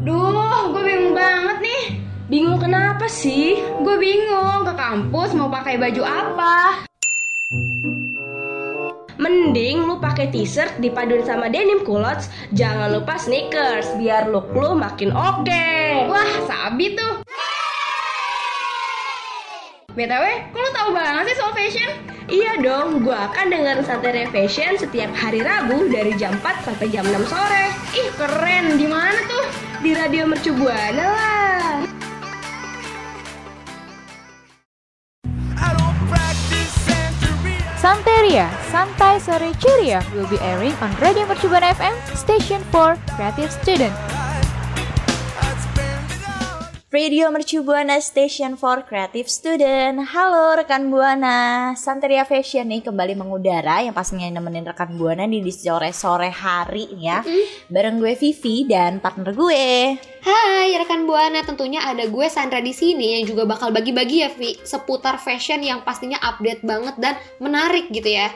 Duh, gue bingung banget nih. Bingung kenapa sih? Gue bingung ke kampus mau pakai baju apa. Mending lu pakai t-shirt dipaduin sama denim culottes, jangan lupa sneakers biar look lu makin oke. Wah, sabi tuh. BTW, kok lu tahu banget sih soal fashion? Iya dong, gua akan dengerin Santai Fashion setiap hari Rabu dari jam 4 sampai jam 6 sore. Ih, keren. Di mana tuh? Di Radio Mercu Buana lah. Santeria, Santai Sore Ceria will be airing on Radio Mercubuana FM, station for creative student. Radio Mercu Buana Station for Creative Student. Halo rekan Buana, Santeria Fashion nih kembali mengudara yang pastinya nemenin rekan Buana di di sore-sore hari ya. Bareng gue Vivi dan partner gue. Hai rekan Buana, tentunya ada gue Sandra di sini yang juga bakal bagi-bagi ya Vi seputar fashion yang pastinya update banget dan menarik gitu ya.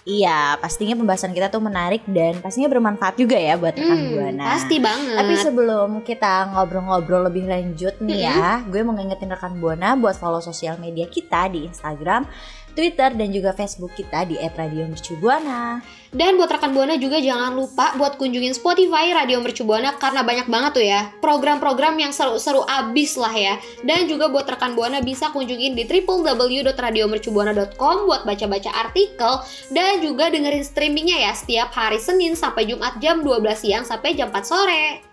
Iya, pastinya pembahasan kita tuh menarik dan pastinya bermanfaat juga ya buat rekan Hmm, Buana. pasti banget. Tapi sebelum kita ngobrol-ngobrol lebih lanjut nih ya, gue mau ngingetin rekan Buana buat follow sosial media kita di Instagram, Twitter dan juga Facebook kita di @radiomercubuana. Dan buat rekan Buana juga jangan lupa buat kunjungin Spotify Radio Mercu Buana karena banyak banget tuh ya program-program yang seru-seru abis lah ya. Dan juga buat rekan Buana bisa kunjungin di www.radiomercubuana.com buat baca-baca artikel dan juga dengerin streamingnya ya setiap hari Senin sampai Jumat jam 12 siang sampai jam 4 sore.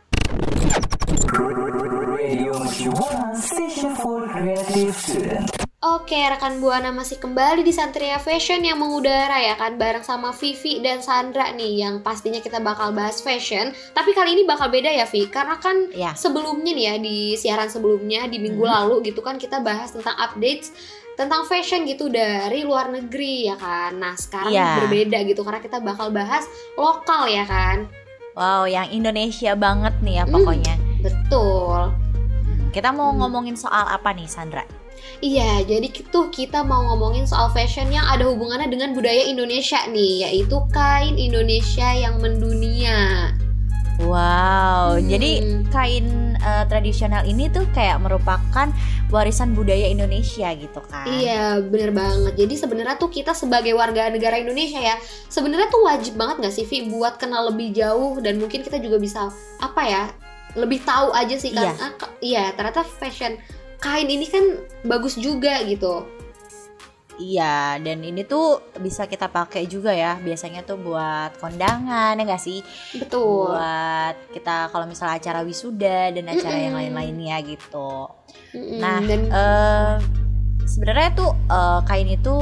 Oke, rekan Buana masih kembali di Santria Fashion yang mengudara ya kan bareng sama Vivi dan Sandra nih yang pastinya kita bakal bahas fashion. Tapi kali ini bakal beda ya Vi, karena kan Ya. sebelumnya nih ya di siaran sebelumnya di minggu Hmm. lalu gitu kan kita bahas tentang updates tentang fashion gitu dari luar negeri ya kan. Nah, sekarang Iya. berbeda gitu karena kita bakal bahas lokal ya kan. Wow, yang Indonesia banget nih ya Hmm. pokoknya. Betul. Kita mau Hmm. ngomongin soal apa nih, Sandra? Iya, jadi itu kita mau ngomongin soal fashion yang ada hubungannya dengan budaya Indonesia nih, yaitu kain Indonesia yang mendunia. Wow, Hmm. jadi kain eh, tradisional ini tuh kayak merupakan warisan budaya Indonesia gitu kan? Iya, bener banget. Jadi sebenarnya tuh kita sebagai warga negara Indonesia ya, sebenarnya tuh wajib banget gak sih Vi buat kenal lebih jauh dan mungkin kita juga bisa apa ya, lebih tahu aja sih kan? Iya. Ah, iya, ternyata fashion kain ini kan bagus juga gitu. Iya, dan ini tuh bisa kita pakai juga ya. Biasanya tuh buat kondangan ya nggak sih? Betul. Buat kita kalau misalnya acara wisuda dan acara yang Mm-mm. lain-lainnya gitu. Mm-mm, Nah, dan eh sebenarnya tuh eh, kain itu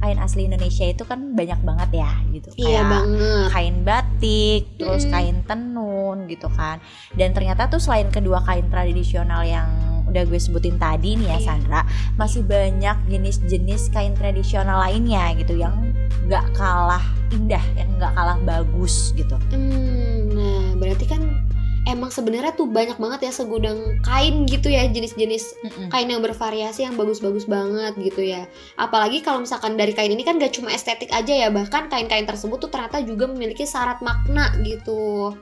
kain asli Indonesia itu kan banyak banget ya gitu. iya Kayak banget. kain batik, terus Mm-mm. kain tenun gitu kan. Dan ternyata tuh selain kedua kain tradisional yang udah gue sebutin tadi nih ya Iya. Sandra, masih banyak jenis-jenis kain tradisional lainnya gitu yang nggak kalah indah, yang nggak kalah bagus gitu. Hmm, nah berarti kan emang sebenarnya tuh banyak banget ya segudang kain gitu ya jenis-jenis Mm-mm. kain yang bervariasi yang bagus-bagus banget gitu ya. Apalagi kalau misalkan dari kain ini kan gak cuma estetik aja ya, bahkan kain-kain tersebut tuh ternyata juga memiliki syarat makna gitu.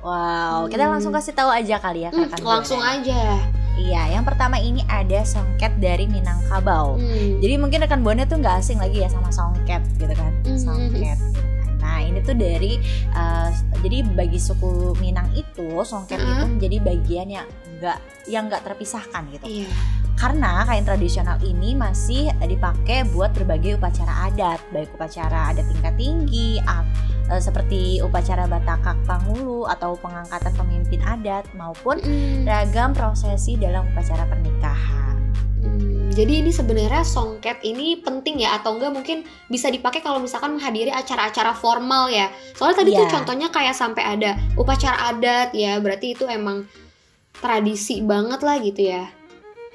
Wow, kita Hmm. langsung kasih tahu aja kali ya Hmm, langsung Buana. aja. Iya, yang pertama ini ada songket dari Minangkabau. Hmm. Jadi mungkin rekan buana tuh nggak asing lagi ya sama songket gitu kan, Mhm. songket. gitu kan. Nah ini tuh dari uh, jadi bagi suku Minang itu songket itu Mhm. menjadi bagian yang nggak yang nggak terpisahkan gitu. Iya. Karena kain tradisional ini masih dipakai buat berbagai upacara adat, baik upacara adat tingkat tinggi, eh, seperti upacara Batakak Pangulu atau pengangkatan pemimpin adat maupun Hmm. ragam prosesi dalam upacara pernikahan. Hmm, jadi ini sebenarnya songket ini penting ya atau enggak mungkin bisa dipakai kalau misalkan menghadiri acara-acara formal ya. Soalnya tadi tuh Iya. contohnya kayak sampai ada upacara adat ya, berarti itu emang tradisi banget lah gitu ya.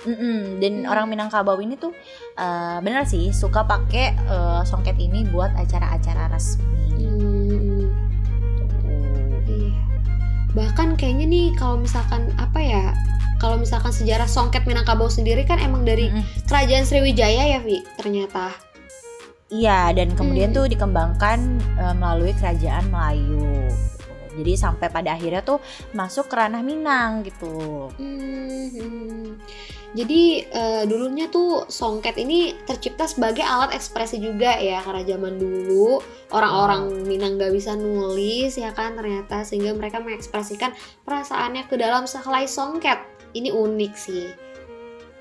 Mm-mm, Dan Hmm. orang Minangkabau ini tuh eh, bener sih suka pakai eh, songket ini buat acara-acara resmi. Hmm, iya. Bahkan kayaknya nih kalau misalkan apa ya? Kalau misalkan sejarah songket Minangkabau sendiri kan emang dari Mm-mm. kerajaan Sriwijaya ya, Vi, ternyata. Iya, dan kemudian Hmm. tuh dikembangkan eh, melalui kerajaan Melayu. Jadi sampai pada akhirnya tuh masuk ke ranah Minang gitu. Hmm, hmm. Jadi eh, dulunya tuh songket ini tercipta sebagai alat ekspresi juga ya karena zaman dulu orang-orang Minang gak bisa nulis ya kan ternyata sehingga mereka mengekspresikan perasaannya ke dalam sehelai songket. Ini unik sih.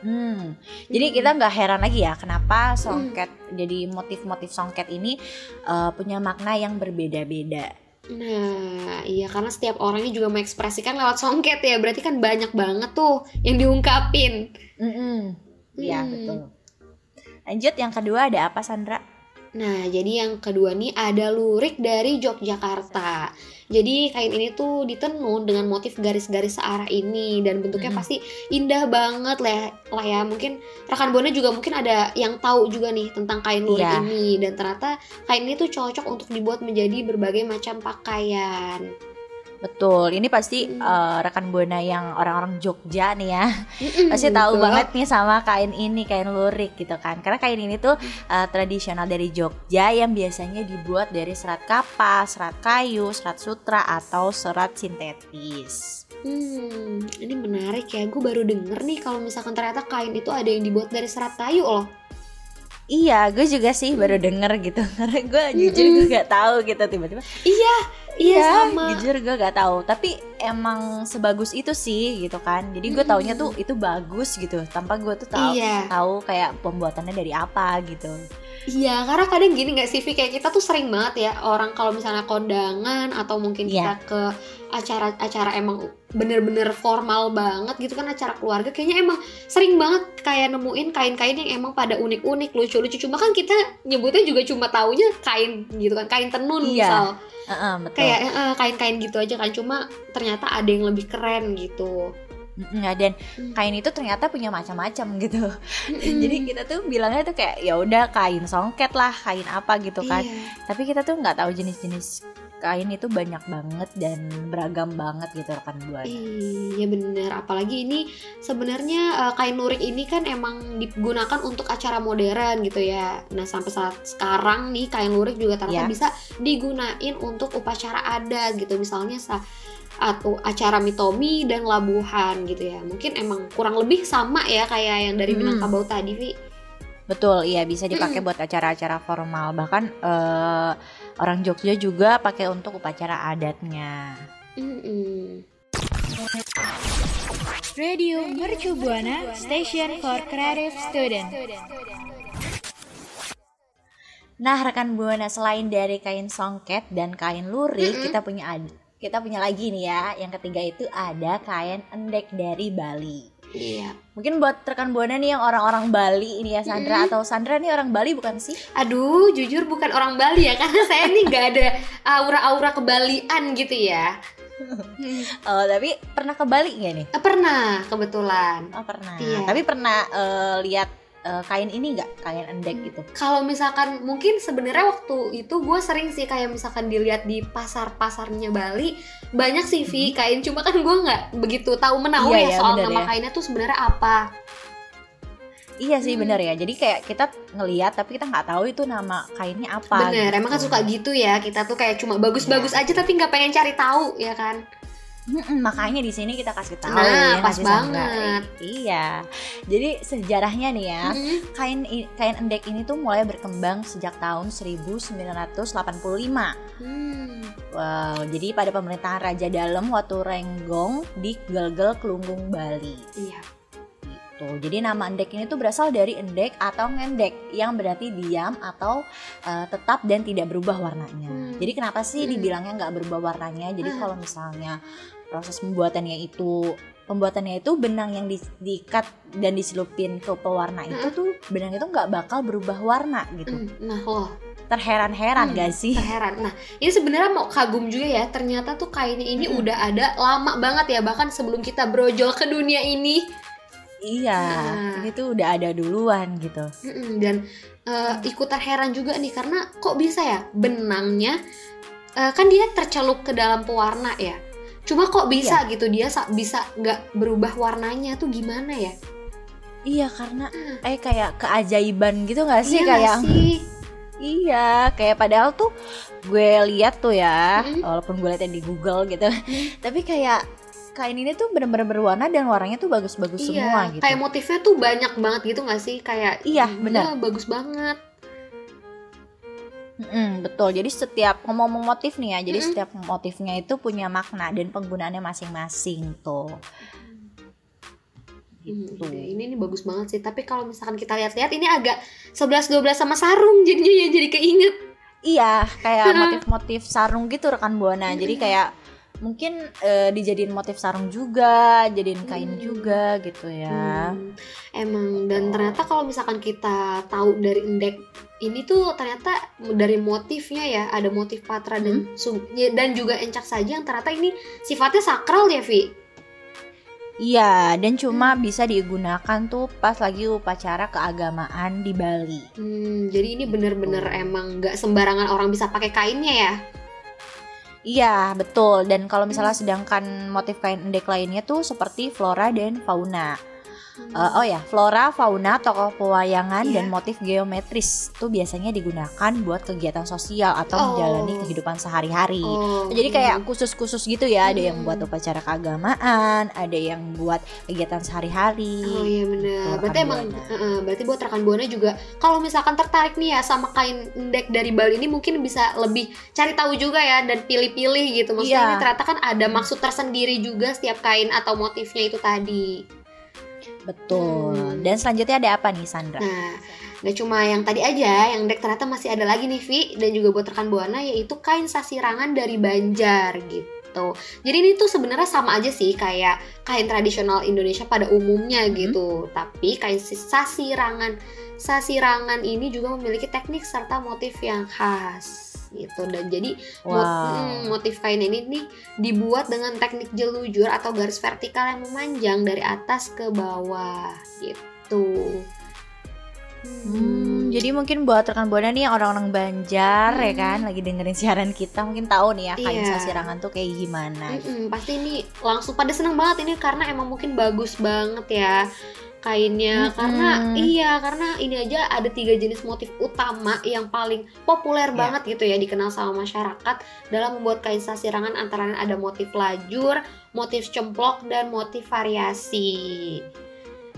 Hmm. Jadi Hmm. kita nggak heran lagi ya kenapa songket jadi motif-motif songket ini eh, punya makna yang berbeda-beda. Nah, iya karena setiap orangnya juga mengekspresikan lewat songket ya. Berarti kan banyak banget tuh yang diungkapin. Iya Hmm. betul. Lanjut yang kedua ada apa Sandra? Nah, jadi yang kedua nih ada lurik dari Yogyakarta. Jadi kain ini tuh ditenun dengan motif garis-garis searah ini dan bentuknya Mm-mm. pasti indah banget lah, lah ya. Mungkin rekan buana juga mungkin ada yang tahu juga nih tentang kain lurik Iya. ini dan ternyata kain ini tuh cocok untuk dibuat menjadi berbagai macam pakaian. Betul. Ini pasti Hmm. eh, rekan buana yang orang-orang Jogja nih ya pasti tahu betul. banget nih sama kain ini kain lurik gitu kan karena kain ini tuh uh, tradisional dari Jogja yang biasanya dibuat dari serat kapas, serat kayu, serat sutra atau serat sintetis. Hmm, ini menarik ya. Gue baru denger nih kalau misalkan ternyata kain itu ada yang dibuat dari serat kayu loh. Iya, gue juga sih baru denger gitu karena gue jujur gue gak tahu gitu tiba-tiba. Iya, iya sama. Jujur gue gak tahu, tapi emang sebagus itu sih gitu kan. Jadi gue taunya tuh itu bagus gitu, tanpa gue tuh tahu Iya. tahu kayak pembuatannya dari apa gitu. Iya, karena kadang gini nggak sih, Vi? kayak kita tuh sering banget ya orang kalau misalnya kondangan atau mungkin Iya. kita ke acara-acara emang bener-bener formal banget gitu kan acara keluarga, kayaknya emang sering banget kayak nemuin kain-kain yang emang pada unik-unik, lucu-lucu. Cuma kan kita nyebutnya juga cuma taunya kain gitu kan, kain tenun Iya, misal. Heeh, betul. Kayak eh, kain-kain gitu aja kan, cuma ternyata ada yang lebih keren gitu. Mm-mm, dan Hmm. kain itu ternyata punya macam-macam gitu. Jadi kita tuh bilangnya tuh kayak ya udah kain songket lah, kain apa gitu kan. Iya. Tapi kita tuh nggak tahu jenis-jenis kain itu banyak banget dan beragam banget gitu rekan buana. Iya bener, apalagi ini sebenarnya eh, kain lurik ini kan emang digunakan untuk acara modern gitu ya. Nah sampai saat sekarang nih kain lurik juga Ya. ternyata bisa digunain untuk upacara adat gitu, misalnya sa atau acara mitomi dan labuhan gitu ya. Mungkin emang kurang lebih sama ya kayak yang dari. Minangkabau tadi, Vi. Betul, iya bisa dipakai buat acara-acara formal. Bahkan eh, orang Jogja juga pakai untuk upacara adatnya. Mm-mm. Radio Mercu Buana Station for Creative Student. Nah, rekan buana selain dari kain songket dan kain lurik, Mm-mm. kita punya ad- kita punya lagi nih ya. Yang ketiga itu ada kain endek dari Bali. Iya. Mungkin buat rekan buana nih yang orang-orang Bali ini ya Sandra Mm. atau Sandra nih orang Bali bukan sih? Aduh, jujur bukan orang Bali ya, karena saya nih nggak ada aura-aura kebalian gitu ya. Oh, tapi pernah ke Bali nggak nih? Eh, Pernah kebetulan. Oh, pernah. Iya. Tapi pernah eh, lihat eh, kain ini nggak? Kain endek gitu. Kalau misalkan mungkin sebenarnya waktu itu gue sering sih kayak misalkan dilihat di pasar-pasarnya Bali banyak sih Vi kain cuma kan gue nggak begitu tahu menahu Iya, ya iya, soal nama ya. kainnya tuh sebenarnya apa. Iya sih Hmm. bener ya. Jadi kayak kita ngelihat tapi kita nggak tahu itu nama kainnya apa. Bener, gitu. emang kan suka gitu ya kita tuh kayak cuma bagus-bagus Iya. aja tapi nggak pengen cari tahu ya kan. Mm-mm, makanya di sini kita kasih tahu Nah, ya pas nggak sih, Sandra? banget. Iya. Jadi sejarahnya nih ya, Mm-mm. kain kain endek ini tuh mulai berkembang sejak tahun 1985. Hmm. Wow, jadi pada pemerintahan Raja Dalem Watu Renggong di Gelgel Kelunggung Bali. Iya. Gitu. Jadi nama endek ini tuh berasal dari endek atau ngendek yang berarti diam atau eh, tetap dan tidak berubah warnanya. Hmm. Jadi kenapa sih Hmm. dibilangnya nggak berubah warnanya? Jadi Ah. kalau misalnya proses pembuatannya itu pembuatannya itu benang yang di, diikat dan diselupin ke pewarna itu Hmm. tuh benang itu nggak bakal berubah warna gitu. Hmm. Nah loh Terheran-heran Hmm, gak sih? heran. Nah, ini sebenarnya mau kagum juga ya. Ternyata tuh kainnya ini Mm-mm. udah ada lama banget ya, bahkan sebelum kita brojol ke dunia ini. Iya, Nah. ini tuh udah ada duluan gitu. Dan eh, ikut terheran juga nih karena kok bisa ya benangnya eh, kan dia tercelup ke dalam pewarna ya. Cuma kok bisa gitu dia sa- bisa nggak berubah warnanya tuh gimana ya? Iya karena eh kayak keajaiban gitu gak sih Iya nggak kayak sih? Iya, kayak padahal tuh gue lihat tuh ya, Mm-mm. walaupun gue lihatnya di Google gitu, tapi kayak kain ini tuh bener-bener berwarna dan warnanya tuh bagus-bagus semua gitu. kayak motifnya tuh banyak banget gitu gak sih? Kayak Iya, benar. bagus banget. Mm-mm, betul. Jadi setiap ngomong motif nih ya, jadi Mm-mm. setiap motifnya itu punya makna dan penggunaannya masing-masing tuh. Hmm, Gitu. oke. ini ini bagus banget sih. Tapi kalau misalkan kita lihat-lihat ini agak 11 12 sama sarung jadinya ya jadi keinget. Iya, kayak motif-motif sarung gitu rekan buana. Jadi kayak mungkin eh, dijadiin motif sarung juga, jadiin kain Hmm. juga gitu ya. Hmm, emang dan ternyata kalau misalkan kita tahu dari indek ini tuh ternyata dari motifnya ya ada motif patra dan Hmm. sub- ya, dan juga encak saja yang ternyata ini sifatnya sakral ya Vi. Iya, dan cuma bisa digunakan tuh pas lagi upacara keagamaan di Bali. Hmm, jadi ini bener-bener Betul. emang nggak sembarangan orang bisa pakai kainnya ya. Iya, betul. Dan kalau misalnya sedangkan motif kain endek lainnya tuh seperti flora dan fauna. Eh, oh ya, flora, fauna, tokoh pewayangan Iya. dan motif geometris tuh biasanya digunakan buat kegiatan sosial atau Oh. menjalani kehidupan sehari-hari. Oh, Jadi hmm. kayak khusus-khusus gitu ya, ada yang Hmm. buat upacara keagamaan, ada yang buat kegiatan sehari-hari. Oh iya benar. Gitu, Berarti emang. Heeh, berarti buat rekan buana juga kalau misalkan tertarik nih ya sama kain endek dari Bali ini mungkin bisa lebih cari tahu juga ya dan pilih-pilih gitu. Maksudnya Iya. ini ternyata kan ada maksud tersendiri juga setiap kain atau motifnya itu tadi. Betul. Hmm. Dan selanjutnya ada apa nih Sandra? Nah, gak cuma yang tadi aja, yang dek ternyata masih ada lagi nih Vi dan juga buat rekan buana yaitu kain sasirangan dari Banjar gitu. Jadi ini tuh sebenarnya sama aja sih kayak kain tradisional Indonesia pada umumnya gitu. Tapi kain si- sasirangan sasirangan ini juga memiliki teknik serta motif yang khas gitu dan jadi mot- Wow. mm, motif kain ini nih dibuat dengan teknik jelujur atau garis vertikal yang memanjang dari atas ke bawah gitu. Hmm, jadi mungkin buat rekan buana nih orang-orang Banjar ya Hmm. kan lagi dengerin siaran kita mungkin tahu nih ya kain Iya. sasirangan tuh kayak gimana. Mm-mm, pasti ini langsung pada seneng banget ini karena emang mungkin bagus banget ya kainnya Mm-mm. karena iya karena ini aja ada tiga jenis motif utama yang paling populer Iya. banget gitu ya dikenal sama masyarakat dalam membuat kain sasirangan antara ada motif lajur, motif cemplok dan motif variasi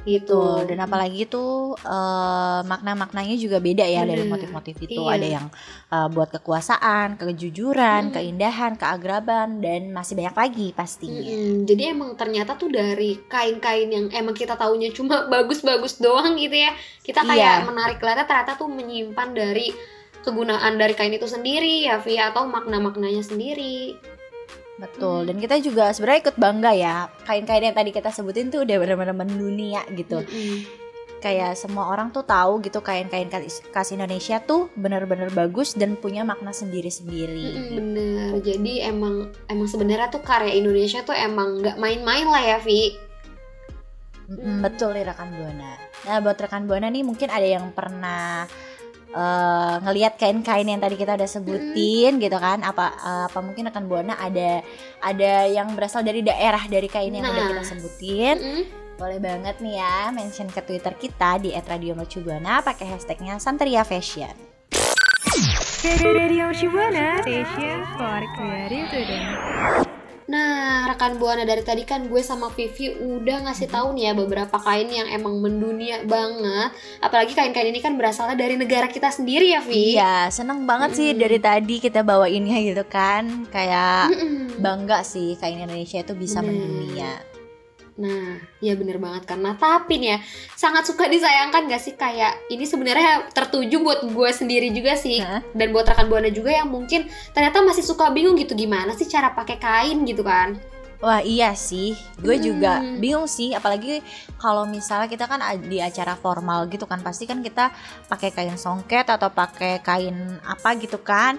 gitu. Dan apalagi tuh eh, makna-maknanya juga beda ya dari Bener. motif-motif itu. Iya. Ada yang eh, buat kekuasaan, kejujuran, Hmm. keindahan, keagraban dan masih banyak lagi pastinya. Mm-mm, jadi emang ternyata tuh dari kain-kain yang emang kita taunya cuma bagus-bagus doang gitu ya kita kayak Iya. menarik kelihatan ternyata tuh menyimpan dari kegunaan dari kain itu sendiri ya Vi atau makna-maknanya sendiri Betul. Hmm. Dan kita juga sebenarnya ikut bangga ya. Kain-kain yang tadi kita sebutin tuh udah benar-benar mendunia gitu. Mm-mm. kayak semua orang tuh tahu gitu kain-kain khas Indonesia tuh bener-bener bagus dan punya makna sendiri-sendiri. Mm-mm, bener jadi emang emang sebenarnya tuh karya Indonesia tuh emang nggak main-main lah ya Vi Mm, betul nih rekan buana. Nah buat rekan buana nih mungkin ada yang pernah eh, ngelihat kain-kain yang tadi kita udah sebutin gitu kan? Apa eh, apa mungkin rekan buana ada ada yang berasal dari daerah dari kain yang udah Nah. kita sebutin? Mm-mm. Boleh banget nih ya mention ke Twitter kita di @radiomercubuana pakai hashtagnya Santeria Fashion. Radio Mercubuana Station for Creative Student. Nah, rekan buana dari tadi kan gue sama Vivi udah ngasih tahu nih ya beberapa kain yang emang mendunia banget. Apalagi kain-kain ini kan berasalnya dari negara kita sendiri ya, Vi. Iya, seneng banget sih Mm-mm. dari tadi kita bawainnya gitu kan. Kayak Mm-mm. bangga sih kain Indonesia itu bisa Bener. mendunia. Nah, ya bener banget. Nah, tapi nih ya, sangat suka disayangkan gak sih kayak ini sebenarnya tertuju buat gue sendiri juga sih. Hah? Dan buat rekan buana juga yang mungkin ternyata masih suka bingung gitu gimana sih cara pakai kain gitu kan. Wah iya sih, gue juga Mm. bingung sih. Apalagi kalau misalnya kita kan di acara formal gitu kan, pasti kan kita pakai kain songket atau pakai kain apa gitu kan.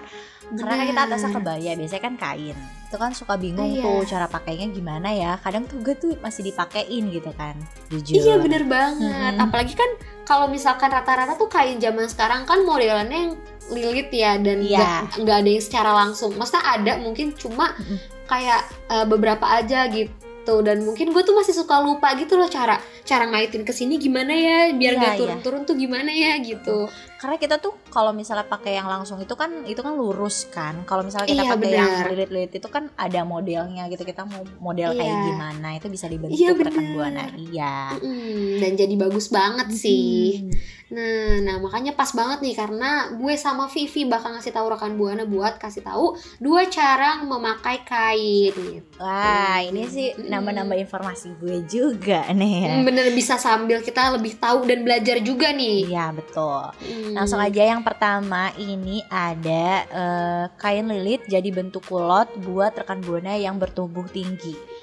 Karena kan kita atasnya Bener. kebaya, biasanya kan kain. Itu kan suka bingung Iya. tuh cara pakainya gimana ya. Kadang tuh gue tuh masih dipakein gitu kan. Jujur. Iya bener banget. Mm-mm. Apalagi kan kalau misalkan rata-rata tuh kain zaman sekarang kan modelannya yang lilit ya dan Iya. nggak nggak ada yang secara langsung. Maksudnya ada mungkin cuma kayak eh, beberapa aja gitu gitu dan mungkin gue tuh masih suka lupa gitu loh cara cara ngaitin ke sini gimana ya biar Iya, gak iya. turun-turun tuh gimana ya gitu Karena kita tuh kalau misalnya pakai yang langsung itu kan itu kan lurus kan. Kalau misalnya kita Iya, pakai yang lilit-lilit itu kan ada modelnya gitu. Kita mau model kayak Iya. gimana itu bisa dibentuk Iya, rekan buana. Iya. Mm, dan jadi bagus banget sih. Nah, nah makanya pas banget nih karena gue sama Vivi bakal ngasih tahu rekan buana buat kasih tahu dua cara memakai kain. Gitu. Wah, ini sih. Nambah-nambah informasi gue juga nih ya. Hmm, Bener bisa sambil kita lebih tahu dan belajar juga nih. Iya, betul. Hmm. Langsung aja yang pertama ini ada eh, kain lilit jadi bentuk kulot buat rekan buana yang bertubuh tinggi.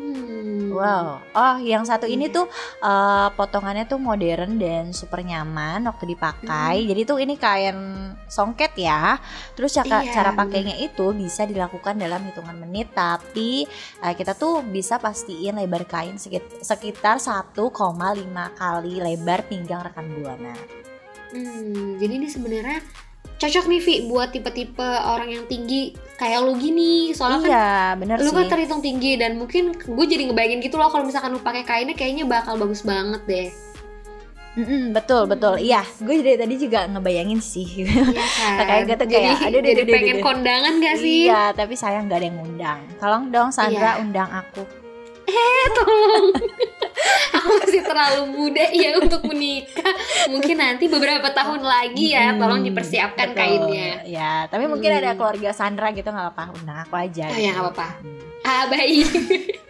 Hmm. Wow. Oh, yang satu ini tuh eh, potongannya tuh modern dan super nyaman waktu dipakai. Jadi tuh ini kain songket ya. Terus cara, Iya, cara pakainya itu bisa dilakukan dalam hitungan menit, tapi eh, kita tuh bisa pastiin lebar kain sekit- sekitar 1,5 kali lebar pinggang rekan buana. Hmm, jadi ini sebenarnya cocok nih Vi buat tipe-tipe orang yang tinggi kayak lu gini. Soalnya kan Iya, bener lu sih. kan terhitung tinggi dan mungkin gue jadi ngebayangin gitu loh kalau misalkan lu pakai kainnya kayaknya bakal bagus banget deh. Mm-mm, betul betul. Iya, gue dari tadi juga ngebayangin sih. Iya kan? Kayak gitu, jadi, kayak, aduh, jadi aduh, pengen aduh. kondangan gak sih? Iya, tapi sayang nggak ada yang ngundang. Tolong dong Sandra Iya. undang aku. Tolong. Aku masih terlalu muda ya untuk menikah. Mungkin nanti beberapa tahun lagi ya, Hmm, tolong dipersiapkan betul. kainnya. Ya, tapi mungkin Hmm. ada keluarga Sandra gitu nggak apa-apa, undang aku aja. Oh gitu. ya nggak apa-apa. Hmm. Ah baik.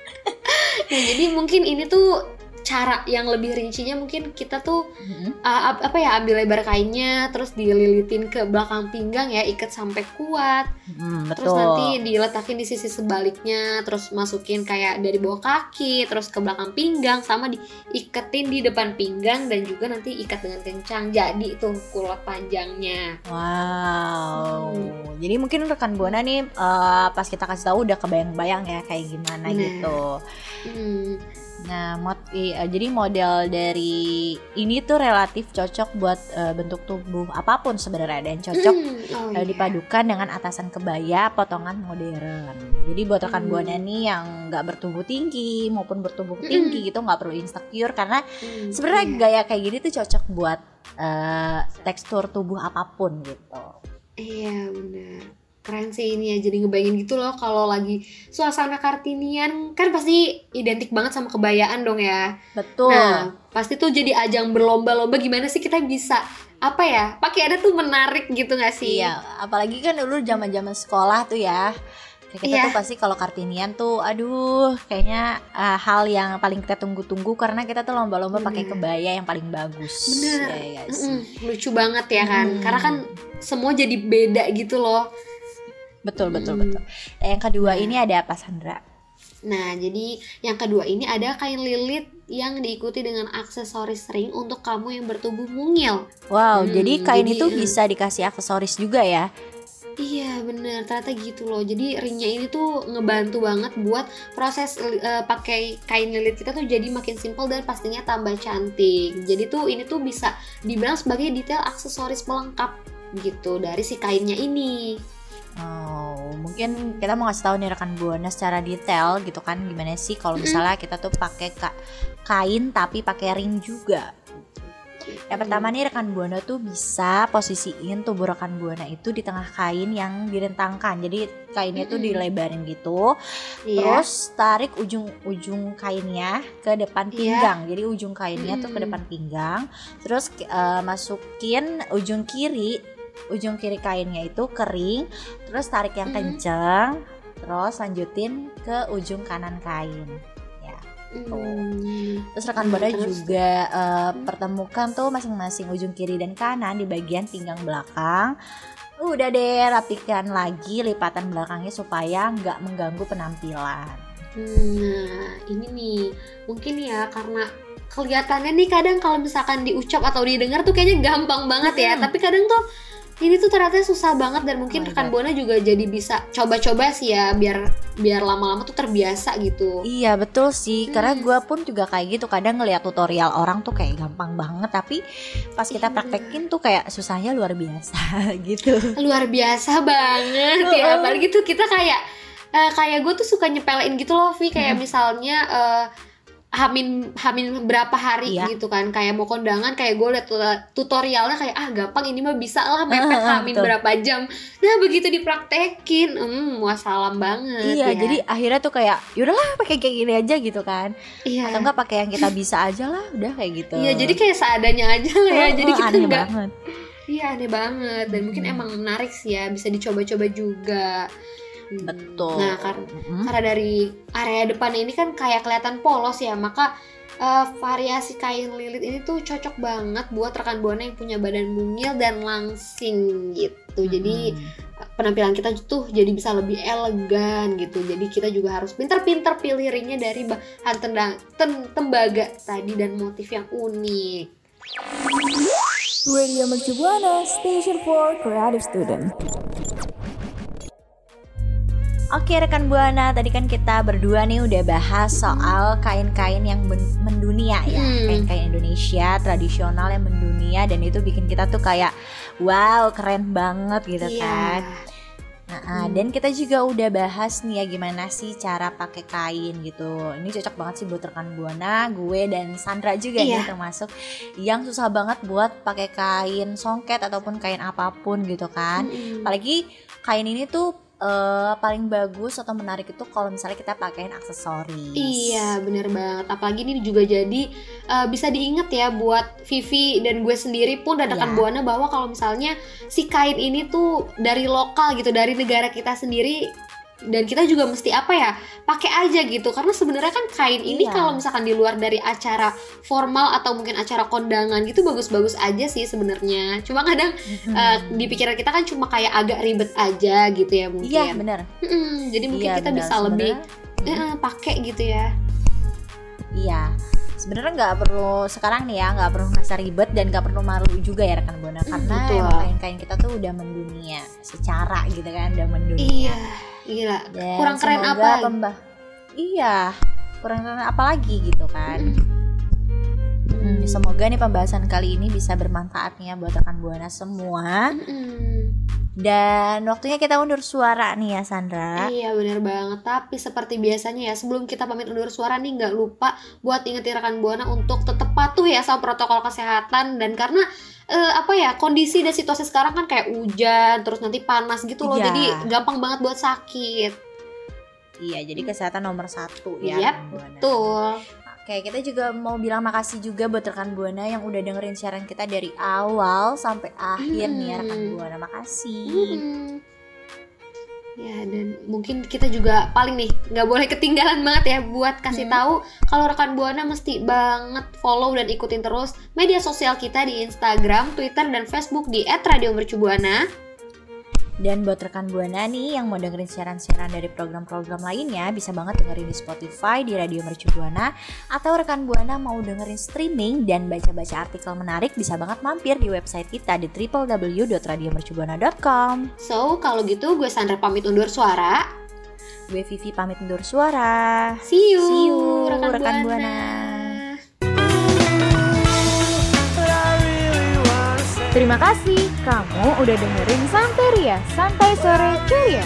nah jadi mungkin ini tuh cara yang lebih rincinya mungkin kita tuh Mm-mm. uh, ap- apa ya ambil lebar kainnya terus dililitin ke belakang pinggang ya ikat sampai kuat Hmm, terus betul. nanti diletakin di sisi sebaliknya terus masukin kayak dari bawah kaki terus ke belakang pinggang sama diiketin di depan pinggang dan juga nanti ikat dengan kencang jadi tuh kulot panjangnya Wow. Hmm. Jadi mungkin rekan buana nih eh, pas kita kasih tahu udah kebayang-bayang ya kayak gimana Bener. gitu. Hmm. Nah, mod, eh, jadi model dari ini tuh relatif cocok buat eh, bentuk tubuh apa pun sebenarnya dan cocok Hmm, oh eh, iya. dipadukan dengan atasan kebaya potongan modern. Jadi buat rekan Hmm. buana nih yang nggak bertubuh tinggi maupun bertubuh Mm-mm. tinggi gitu nggak perlu insecure karena Hmm, sebenarnya iya. gaya kayak gini tuh cocok buat eh, tekstur tubuh apa pun gitu. Iya benar keren sih ini ya jadi ngebayangin gitu loh kalau lagi suasana kartinian kan pasti identik banget sama kebayaan dong ya Betul. nah pasti tuh jadi ajang berlomba-lomba gimana sih kita bisa apa ya pakai ada tuh menarik gitu gak sih Iya, apalagi kan dulu zaman-zaman sekolah tuh ya. Kita Iya. tuh pasti kalau kartinian tuh aduh kayaknya eh, hal yang paling kita tunggu-tunggu karena kita tuh lomba-lomba pakai kebaya yang paling bagus. Bener. Ya, ya sih. Mm-mm, lucu banget ya kan Hmm. karena kan semua jadi beda gitu loh Betul betul Mm. betul. Nah, yang kedua Nah. ini ada apa Sandra? Nah, jadi yang kedua ini ada kain lilit yang diikuti dengan aksesoris ring untuk kamu yang bertubuh mungil. Wow, Hmm, jadi kain jadi, itu eh, bisa dikasih aksesoris juga ya. Iya bener, ternyata gitu loh. Jadi ringnya ini tuh ngebantu banget buat proses eh, pakai kain lilit kita tuh jadi makin simpel dan pastinya tambah cantik. Jadi tuh ini tuh bisa dibilang sebagai detail aksesoris pelengkap gitu dari si kainnya ini. Oh, mungkin kita mau ngasih tahu nih rekan buana secara detail gitu kan gimana sih kalau misalnya kita tuh pakai ka- kain tapi pakai ring juga. Yang pertama nih rekan buana tuh bisa posisiin tubuh rekan buana itu di tengah kain yang direntangkan. Jadi kainnya tuh dilebarin gitu. Iya. Terus tarik ujung-ujung kainnya ke depan Iya. pinggang. Jadi ujung kainnya tuh ke depan pinggang. Terus eh, masukin ujung kiri, ujung kiri kainnya itu kering. Terus tarik yang Mm-mm. kenceng. Terus lanjutin ke ujung kanan kain. Hmm. Terus rekan Hmm, buana terus? juga eh, pertemukan tuh masing-masing ujung kiri dan kanan di bagian pinggang belakang. Udah deh rapikan lagi lipatan belakangnya supaya nggak mengganggu penampilan. Hmm, Nah, ini nih mungkin ya karena kelihatannya nih kadang kalau misalkan diucap atau didengar tuh kayaknya gampang banget ya, Hmm. tapi kadang tuh ini tuh ternyata susah banget dan mungkin Oh rekan buana juga jadi bisa coba-coba sih ya biar biar lama-lama tuh terbiasa gitu. Iya betul sih, karena Hmm. gue pun juga kayak gitu. Kadang ngeliat tutorial orang tuh kayak gampang banget, tapi pas kita Iya. praktekin tuh kayak susahnya luar biasa gitu. Luar biasa banget ya, Heeh. apalagi tuh kita kayak eh, kayak gue tuh suka nyepelein gitu loh Vi kayak misalnya eh, hamin hamin berapa hari Iya. gitu kan kayak mau kondangan kayak gue liat tut- tutorialnya kayak ah gampang ini mah bisa lah mepet hamin betul. berapa jam nah begitu dipraktekin hmm wassalam banget Iya, ya. jadi akhirnya tuh kayak yaudahlah pakai kayak gini aja gitu kan. iya Atau enggak pakai yang kita bisa aja lah, udah kayak gitu. iya jadi kayak seadanya aja lah ya Oh, jadi kita aneh nggak banget. iya aneh banget dan mungkin Hmm. emang menarik sih ya bisa dicoba-coba juga Hmm. Betul. nah karena Mm-mm. karena dari area depan ini kan kayak kelihatan polos ya maka eh, variasi kain lilit ini tuh cocok banget buat rekan buana yang punya badan mungil dan langsing gitu jadi Mm. penampilan kita tuh jadi bisa lebih elegan gitu jadi kita juga harus pinter-pinter pilih ringnya dari bahan tendang, ten- tembaga tadi dan motif yang unik Radio Mercu Buana, Station for Creative Student. Oke rekan Buana, tadi kan kita berdua nih udah bahas soal kain-kain yang men- mendunia ya, Hmm. kain-kain Indonesia tradisional yang mendunia dan itu bikin kita tuh kayak wow keren banget gitu Iya. kan. Nah, ah, Hmm. dan kita juga udah bahas nih ya gimana sih cara pakai kain gitu. Ini cocok banget sih buat rekan Buana, gue dan Sandra juga Iya. nih termasuk yang susah banget buat pakai kain songket ataupun kain apa pun gitu kan Mm-mm. apalagi kain ini tuh eh, paling bagus atau menarik itu kalau misalnya kita pakein aksesoris Iya bener banget Apalagi ini juga jadi eh, Bisa diinget ya buat Vivi dan gue sendiri pun Dan rekan Iya. Buana bahwa kalau misalnya Si kain ini tuh dari lokal gitu Dari negara kita sendiri dan kita juga mesti apa ya pakai aja gitu karena sebenarnya kan kain ini Iya. kalau misalkan di luar dari acara formal atau mungkin acara kondangan gitu bagus-bagus aja sih sebenarnya cuma kadang Mm-mm. eh, di pikiran kita kan cuma kayak agak ribet aja gitu ya mungkin iya bener Mm-mm, jadi mungkin Iya, kita benar. bisa lebih eh, pakai gitu ya Iya, sebenarnya nggak perlu sekarang nih ya, nggak perlu ngerasa ribet dan nggak perlu malu juga ya rekan buana karena betul. emang kain-kain kita tuh udah mendunia secara gitu kan, udah mendunia. Iya, gila. Dan Kurang keren apa? pembah- Iya, kurang keren apa lagi gitu kan? Hmm, semoga nih pembahasan kali ini bisa bermanfaat nih ya buat rekan buana semua. Dan waktunya kita undur suara nih ya Sandra. Iya bener banget. Tapi seperti biasanya ya sebelum kita pamit undur suara nih nggak lupa buat ingetin rekan buana untuk tetap patuh ya sama protokol kesehatan dan karena eh, apa ya kondisi dan situasi sekarang kan kayak hujan terus nanti panas gitu loh Iya. jadi gampang banget buat sakit. Iya, jadi kesehatan nomor satu ya. Buana. Tuh. Oke, kita juga mau bilang makasih juga buat rekan Buana yang udah dengerin siaran kita dari awal sampai akhir nih ya rekan Hmm. Buana. Makasih. Mm-mm. Ya dan mungkin kita juga paling nih nggak boleh ketinggalan banget ya buat kasih Hmm. tahu kalau rekan buana mesti banget follow dan ikutin terus media sosial kita di Instagram, Twitter dan Facebook di @radiomercubuana. Dan buat rekan Buana nih yang mau dengerin siaran-siaran dari program-program lainnya bisa banget dengerin di Spotify di Radio Mercu Buana atau rekan Buana mau dengerin streaming dan baca-baca artikel menarik bisa banget mampir di website kita di www.radiomercubuana.com. So kalau gitu gue Sandra pamit undur suara. Gue Vivi pamit undur suara. See you, See you, rekan, rekan buana. Terima kasih kamu udah dengerin Santeria Santai Sore Curia.